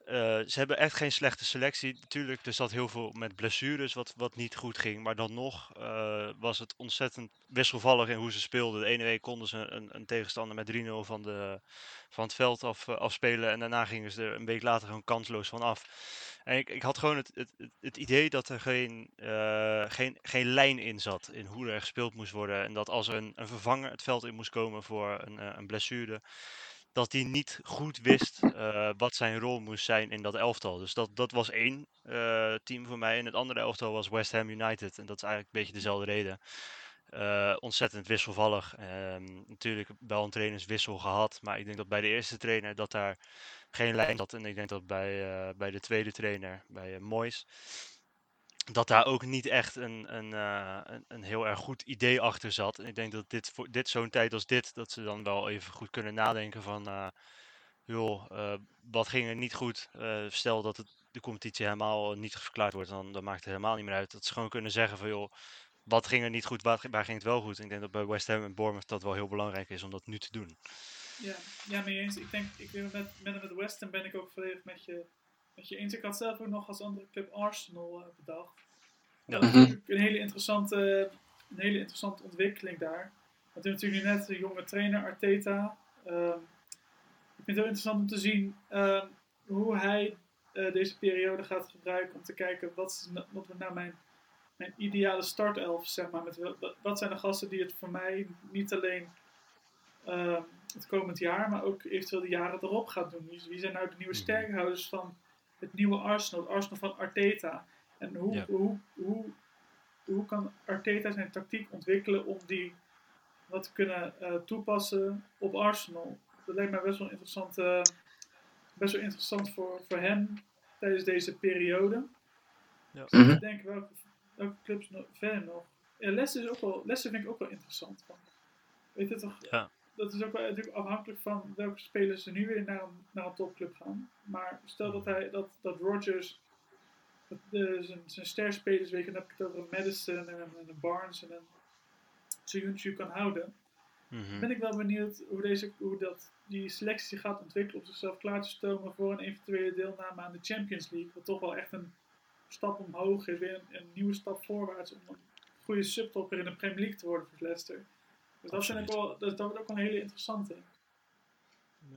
Eh, ze hebben echt geen slechte selectie. Natuurlijk, er zat heel veel met blessures wat, wat niet goed ging. Maar dan nog eh, was het ontzettend wisselvallig in hoe ze speelden. De ene week konden ze een, een tegenstander met 3-0 van, de, van het veld af, eh, afspelen. En daarna gingen ze er een week later gewoon kansloos van af. En ik, ik had gewoon het, het, het- idee dat er geen, geen, geen lijn in zat. In hoe er gespeeld moest worden. En dat als er een, een vervanger het veld in moest komen voor een, een blessure. Dat hij niet goed wist eh, wat zijn rol moest zijn in dat elftal. Dus dat, dat was één eh, team voor mij. En het andere elftal was West Ham United. En dat is eigenlijk een beetje dezelfde reden. Eh, ontzettend wisselvallig. Ehm, natuurlijk wel een trainerswissel gehad. Maar ik denk dat bij de eerste trainer dat daar geen lijn zat. En ik denk dat bij, bij de tweede trainer, bij Moyes, dat daar ook niet echt een, een, eh, een, een heel erg goed idee achter zat. En ik denk dat dit, voor dit zo'n tijd als dit, dat ze dan wel even goed kunnen nadenken van, eh, joh, eh, wat ging er niet goed? Stel dat het, de competitie helemaal niet verklaard wordt, dan, dan maakt het helemaal niet meer uit. Dat ze gewoon kunnen zeggen van, joh, wat ging er niet goed, waar, ging het wel goed? Ik denk dat bij West Ham en Bournemouth dat wel heel belangrijk is om dat nu te doen. ja, ja mee eens. Ik denk, ik met, met, met West Ham ben ik ook volledig met je, met je eens. Ik had zelf ook nog als andere club Arsenal eh, bedacht. Ja. Dat is natuurlijk een hele interessante, een hele interessante ontwikkeling daar. Want we hebben natuurlijk nu net een jonge trainer, Arteta. Ehm, ik vind het heel interessant om te zien ehm, hoe hij eh, deze periode gaat gebruiken om te kijken wat is na- wat wordt nou mijn, mijn ideale startelf, zeg maar. Met, wat, zijn de gasten die het voor mij niet alleen ehm, het komend jaar, maar ook eventueel de jaren erop gaat doen. Wie, wie zijn nou de nieuwe Mhm. sterkhouders van het nieuwe Arsenal, het Arsenal van Arteta? En hoe, Ja. hoe, hoe, hoe kan Arteta zijn tactiek ontwikkelen om die wat te kunnen eh, toepassen op Arsenal? Dat lijkt mij best wel interessant, eh, best wel interessant voor, voor hem tijdens deze periode. Mhm. Ik denk welke, welke clubs nog, verder nog. Ja, Leicester, is ook wel, Leicester vind ik ook wel interessant. Weet je toch? Ja. Dat is ook wel natuurlijk afhankelijk van welke spelers er nu weer naar een, naar een topclub gaan. Maar stel dat, hij, dat, dat Rodgers dat, eh, zijn, zijn sterspelers, weet je, dan heb ik het over een Madison en een, en een Barnes en een Soyuncu kan houden. Mhm. Ben ik wel benieuwd hoe, deze, hoe dat, die selectie gaat ontwikkelen om zichzelf klaar te stomen voor een eventuele deelname aan de Champions League. Wat toch wel echt een stap omhoog is, weer een, een nieuwe stap voorwaarts om een goede subtopper in de Premier League te worden voor Leicester. Dat, vind ik wel, dat, een hele interessante.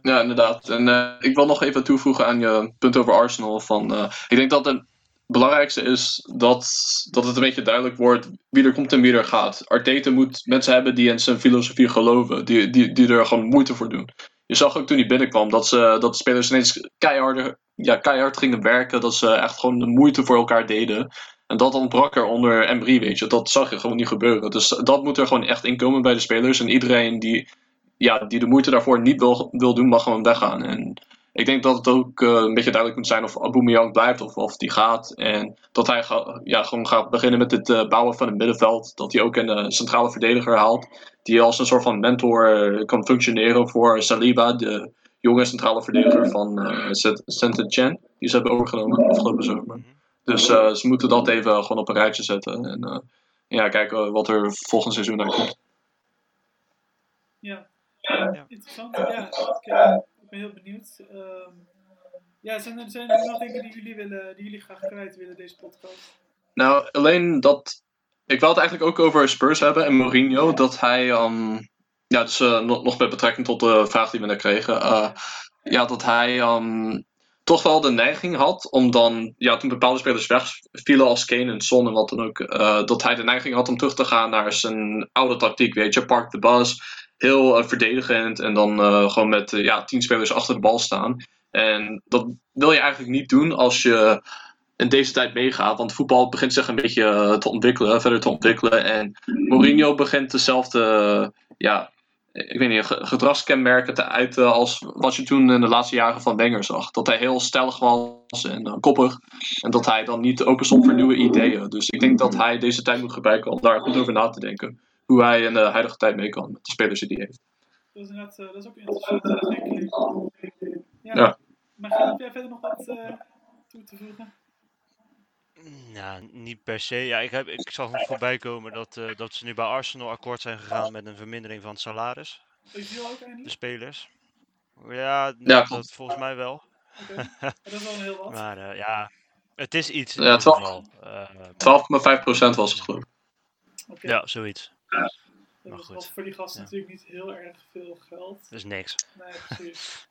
Ja, inderdaad. En eh, ik wil nog even toevoegen aan je punt over Arsenal. Van, eh, ik denk dat het belangrijkste is dat, dat het een beetje duidelijk wordt wie er komt en wie er gaat. Arteta moet mensen hebben die in zijn filosofie geloven, die, die, die er gewoon moeite voor doen. Je zag ook toen hij binnenkwam dat, ze, dat de spelers ineens keihard, ja, keihard gingen werken, dat ze echt gewoon de moeite voor elkaar deden. En dat ontbrak er onder Embry, weet je. Dat zag je gewoon niet gebeuren. Dus dat moet er gewoon echt inkomen bij de spelers. En iedereen die, ja, die de moeite daarvoor niet wil, wil doen, mag gewoon weggaan. En ik denk dat het ook eh, een beetje duidelijk moet zijn of Aubameyang blijft of, of die gaat. En dat hij ja, gewoon gaat beginnen met het eh, bouwen van het middenveld. Dat hij ook een eh, centrale verdediger haalt. Die als een soort van mentor kan functioneren voor Saliba, de jonge centrale verdediger van eh Saint-Etienne. Die ze hebben overgenomen afgelopen zomer. Dus eh, ze moeten dat even gewoon op een rijtje zetten. En eh, ja, kijken wat er volgend seizoen uitkomt. Ja, Ja. interessant. Ja, ik, eh, ik ben heel benieuwd. Ehm, ja, zijn er, zijn er nog dingen die jullie, willen, die jullie graag kwijt willen deze podcast? Nou, alleen dat. Ik wil het eigenlijk ook over Spurs hebben en Mourinho. Dat hij. ehm, ja, dus eh, nog, nog met betrekking tot de vraag die we net kregen. eh, ja, dat hij. ehm, toch wel de neiging had om dan, ja, toen bepaalde spelers wegvielen als Kane en Son en wat dan ook, eh, dat hij de neiging had om terug te gaan naar zijn oude tactiek, weet je, park de bus, heel eh, verdedigend en dan eh, gewoon met ja, tien spelers achter de bal staan. En dat wil je eigenlijk niet doen als je in deze tijd meegaat, want voetbal begint zich een beetje te ontwikkelen, verder te ontwikkelen. En Mourinho begint dezelfde, ja, ik weet niet, ge- gedragskenmerken te uiten als wat je toen in de laatste jaren van Wenger zag. Dat hij heel stellig was en eh, koppig. En dat hij dan niet open stond voor nieuwe ideeën. Dus ik denk dat hij deze tijd moet gebruiken om daar goed over na te denken. Hoe hij in de huidige tijd mee kan met de spelers die hij heeft. Dat is, inderdaad, eh, dat is ook een interessante ontwikkeling. Ja. Ja. Maar heb jij verder nog wat eh, toe te voegen? Ja, niet per se. Ja, ik, heb, ik zag nog voorbij komen dat, eh, dat ze nu bij Arsenal akkoord zijn gegaan met een vermindering van het salaris. Eugil ook De spelers. Ja, Ja, dat volgens mij wel. Dat is wel een heel wat. Maar eh, ja, het is iets Ja, ieder twaalf- geval. Eh, 12,5% was het geloof ja, zoiets. Dat maar is goed. wel voor die gasten Ja. natuurlijk niet heel erg veel geld. Dat is niks. Nee, precies.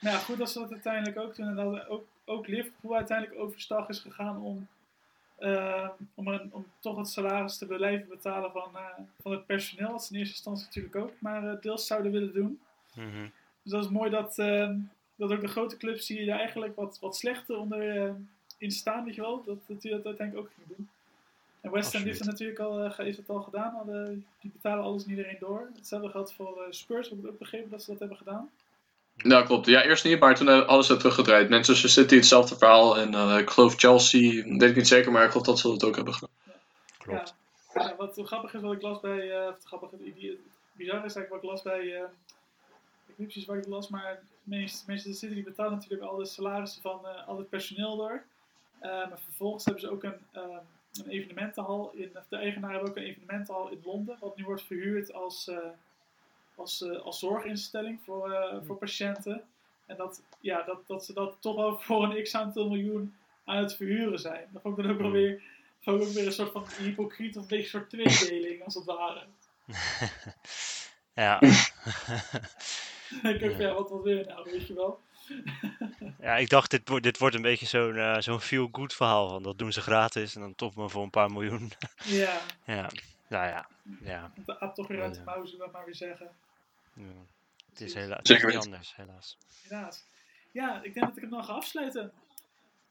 nou ja, goed als ze dat uiteindelijk ook doen. En dat ook, ook Liverpool uiteindelijk overstag is gegaan om, eh, om, een, om toch het salaris te blijven betalen van, eh, van het personeel. Wat ze in eerste instantie natuurlijk ook maar eh, deels zouden willen doen. Mhm. Dus dat is mooi dat, dat ook de grote clubs die er eigenlijk wat, wat slechter onder in staan, weet je wel, dat, dat die dat uiteindelijk ook gingen doen. En West Ham heeft het natuurlijk al, heeft het al gedaan, al die betalen alles en iedereen door. Hetzelfde geldt voor Spurs, heb ik ook begrepen dat ze dat hebben gedaan. Ja, klopt. Ja, eerst niet, maar toen hebben alles het teruggedraaid. Manchester City hetzelfde verhaal. En eh, ik geloof Chelsea, weet ik niet zeker, maar ik geloof dat ze dat ook hebben gedaan. Klopt. Ja, ja, wat grappig is, wat ik las bij, eh, of grappig, het idee- bizar is eigenlijk wat ik las bij, eh, ik weet niet precies waar ik het las, maar Manchester Manchester City die betaalt natuurlijk al de salarissen van eh, al het personeel door. Eh, maar vervolgens hebben ze ook een, eh, een evenementenhal, in, of de eigenaar hebben ook een evenementenhal in Londen, wat nu wordt verhuurd als, eh, als, eh, als zorginstelling voor, eh, voor patiënten. En dat, ja, dat, dat ze dat toch wel voor een x-aantal miljoen aan het verhuren zijn. Dat vond ik dan ook wel Hmm. weer, ook weer een soort van hypocriet of een beetje soort tweedeling, als het ware. Ja. Dan ik ook, ja, wat, wat wil je nou, weet je wel? ja, ik dacht, dit, wordt dit wordt een beetje zo'n eh, zo'n feel-good verhaal. Van dat doen ze gratis en dan toch maar voor een paar miljoen. Ja, ja, nou ja. ja. de aap toch weer uit de Ja. mouw, zullen we maar weer zeggen. ja. Het is, hela het is Zeker niet anders, helaas. Helaas. Ja, ik denk dat ik hem dan ga afsluiten.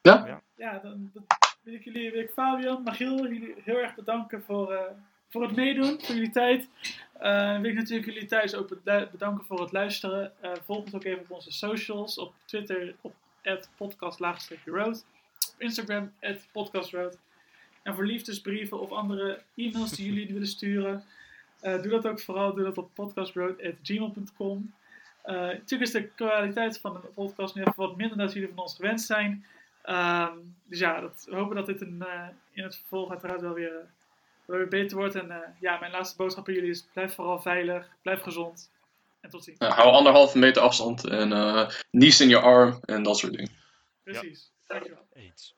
Ja? Ja. Dan, dan wil ik jullie, wil ik Fabian, Magiel, jullie heel erg bedanken voor, eh, voor het meedoen, voor jullie tijd. Eh wil ik natuurlijk jullie thuis ook beda- bedanken voor het luisteren. Eh volg ons ook even op onze socials, op Twitter op podcast-road, op Instagram podcastroad. En voor liefdesbrieven of andere e-mails die jullie willen sturen, eh, doe dat ook vooral. Doe dat op podcastroad.gmail.com. Eh, natuurlijk is de kwaliteit van de podcast nu even wat minder dan jullie van ons gewend zijn. Ehm, dus ja, dat, we hopen dat dit een, eh, in het vervolg uiteraard wel weer, eh, wel weer beter wordt. En eh, ja, mijn laatste boodschap aan jullie is: blijf vooral veilig, blijf gezond en tot ziens. Ja, hou anderhalve meter afstand en eh nies in je arm en dat soort dingen. Precies. Dankjewel. Eens.